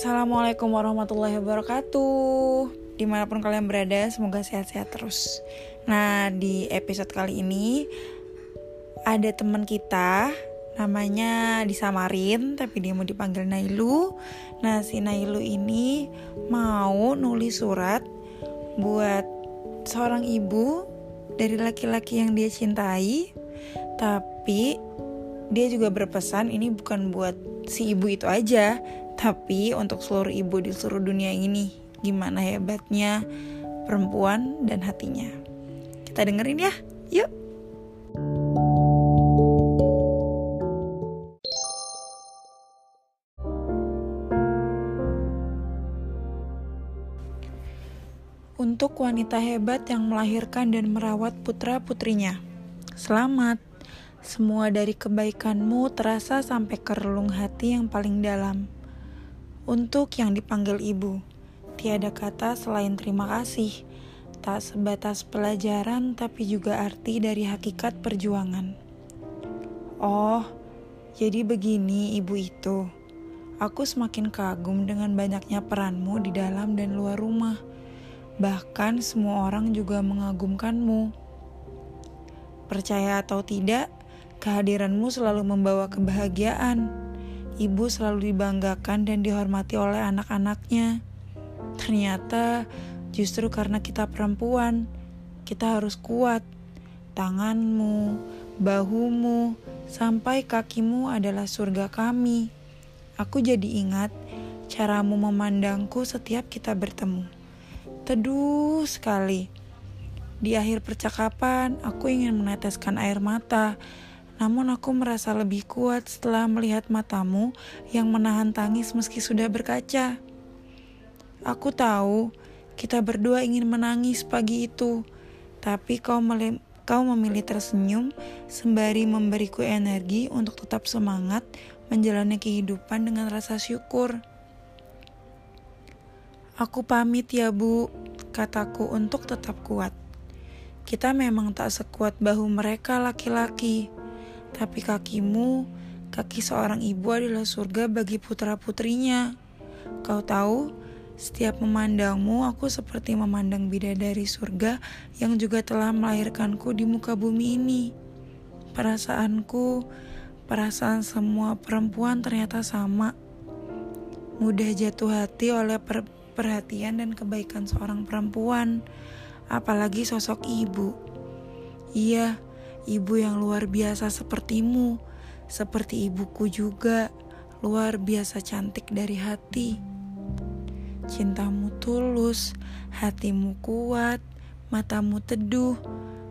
Assalamualaikum warahmatullahi wabarakatuh. Di mana pun kalian berada, semoga sehat-sehat terus. Nah, di episode kali ini Ada teman kita Namanya disamarin Tapi dia mau dipanggil Nailu. Nah, si Nailu ini Mau nulis surat Buat seorang ibu Dari laki-laki yang dia cintai. Tapi dia juga berpesan ini bukan buat si ibu itu aja, tapi untuk seluruh ibu di seluruh dunia ini. Gimana hebatnya perempuan dan hatinya. Kita dengerin ya, yuk. Untuk wanita hebat yang melahirkan dan merawat putra-putrinya. Selamat. Semua dari kebaikanmu terasa sampai ke relung hati yang paling dalam. Untuk yang dipanggil ibu, tiada kata selain terima kasih. Tak sebatas pelajaran, tapi juga arti dari hakikat perjuangan. Oh, jadi begini ibu itu. Aku semakin kagum dengan banyaknya peranmu di dalam dan luar rumah. Bahkan semua orang juga mengagumkanmu. Percaya atau tidak, Kehadiranmu selalu membawa kebahagiaan. Ibu selalu dibanggakan dan dihormati oleh anak-anaknya. Ternyata justru karena kita perempuan, kita harus kuat. Tanganmu, bahumu, sampai kakimu adalah surga kami. Aku jadi ingat caramu memandangku setiap kita bertemu. Teduh sekali. Di akhir percakapan, aku ingin meneteskan air mata namun aku merasa lebih kuat setelah melihat matamu yang menahan tangis meski sudah berkaca. Aku tahu kita berdua ingin menangis pagi itu, tapi kau, kau memilih tersenyum sembari memberiku energi untuk tetap semangat menjalani kehidupan dengan rasa syukur. Aku pamit ya bu, kataku untuk tetap kuat. Kita memang tak sekuat bahu mereka laki-laki tapi kakimu, kaki seorang ibu adalah surga bagi putra-putrinya. Kau tahu, setiap memandangmu, aku seperti memandang bidadari surga yang juga telah melahirkanku di muka bumi ini. Perasaanku, perasaan semua perempuan ternyata sama. Mudah jatuh hati oleh per perhatian dan kebaikan seorang perempuan, apalagi sosok ibu. Iya, ibu yang luar biasa sepertimu, seperti ibuku juga, luar biasa cantik dari hati. Cintamu tulus, hatimu kuat, matamu teduh.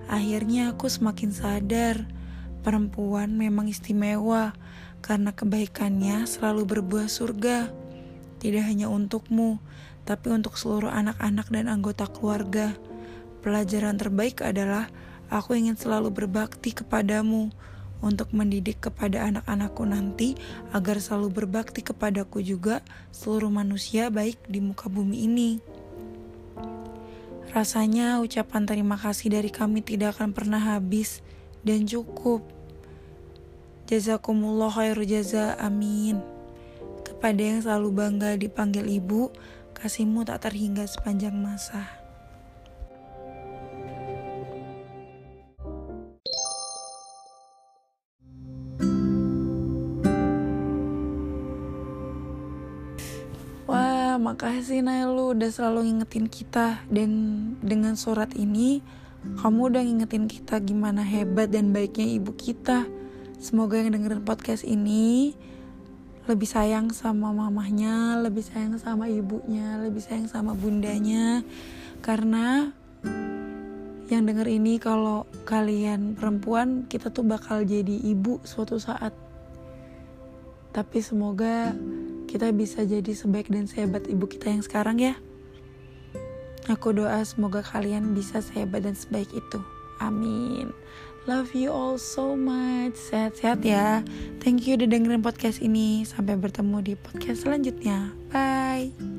Akhirnya aku semakin sadar, perempuan memang istimewa karena kebaikannya selalu berbuah surga. Tidak hanya untukmu, tapi untuk seluruh anak-anak dan anggota keluarga. Pelajaran terbaik adalah Aku ingin selalu berbakti kepadamu untuk mendidik kepada anak-anakku nanti agar selalu berbakti kepadaku juga seluruh manusia baik di muka bumi ini. Rasanya ucapan terima kasih dari kami tidak akan pernah habis dan cukup. Jazakumullah khairu jaza amin. Kepada yang selalu bangga dipanggil ibu, kasihmu tak terhingga sepanjang masa. Makasih Nailu udah selalu ngingetin kita dan dengan surat ini kamu udah ngingetin kita gimana hebat dan baiknya ibu kita. Semoga yang dengerin podcast ini lebih sayang sama mamahnya, lebih sayang sama ibunya, lebih sayang sama bundanya. Karena yang denger ini kalau kalian perempuan kita tuh bakal jadi ibu suatu saat. Tapi semoga kita bisa jadi sebaik dan sehebat ibu kita yang sekarang ya. Aku doa semoga kalian bisa sehebat dan sebaik itu. Amin. Love you all so much. Sehat-sehat ya. Thank you udah dengerin podcast ini. Sampai bertemu di podcast selanjutnya. Bye.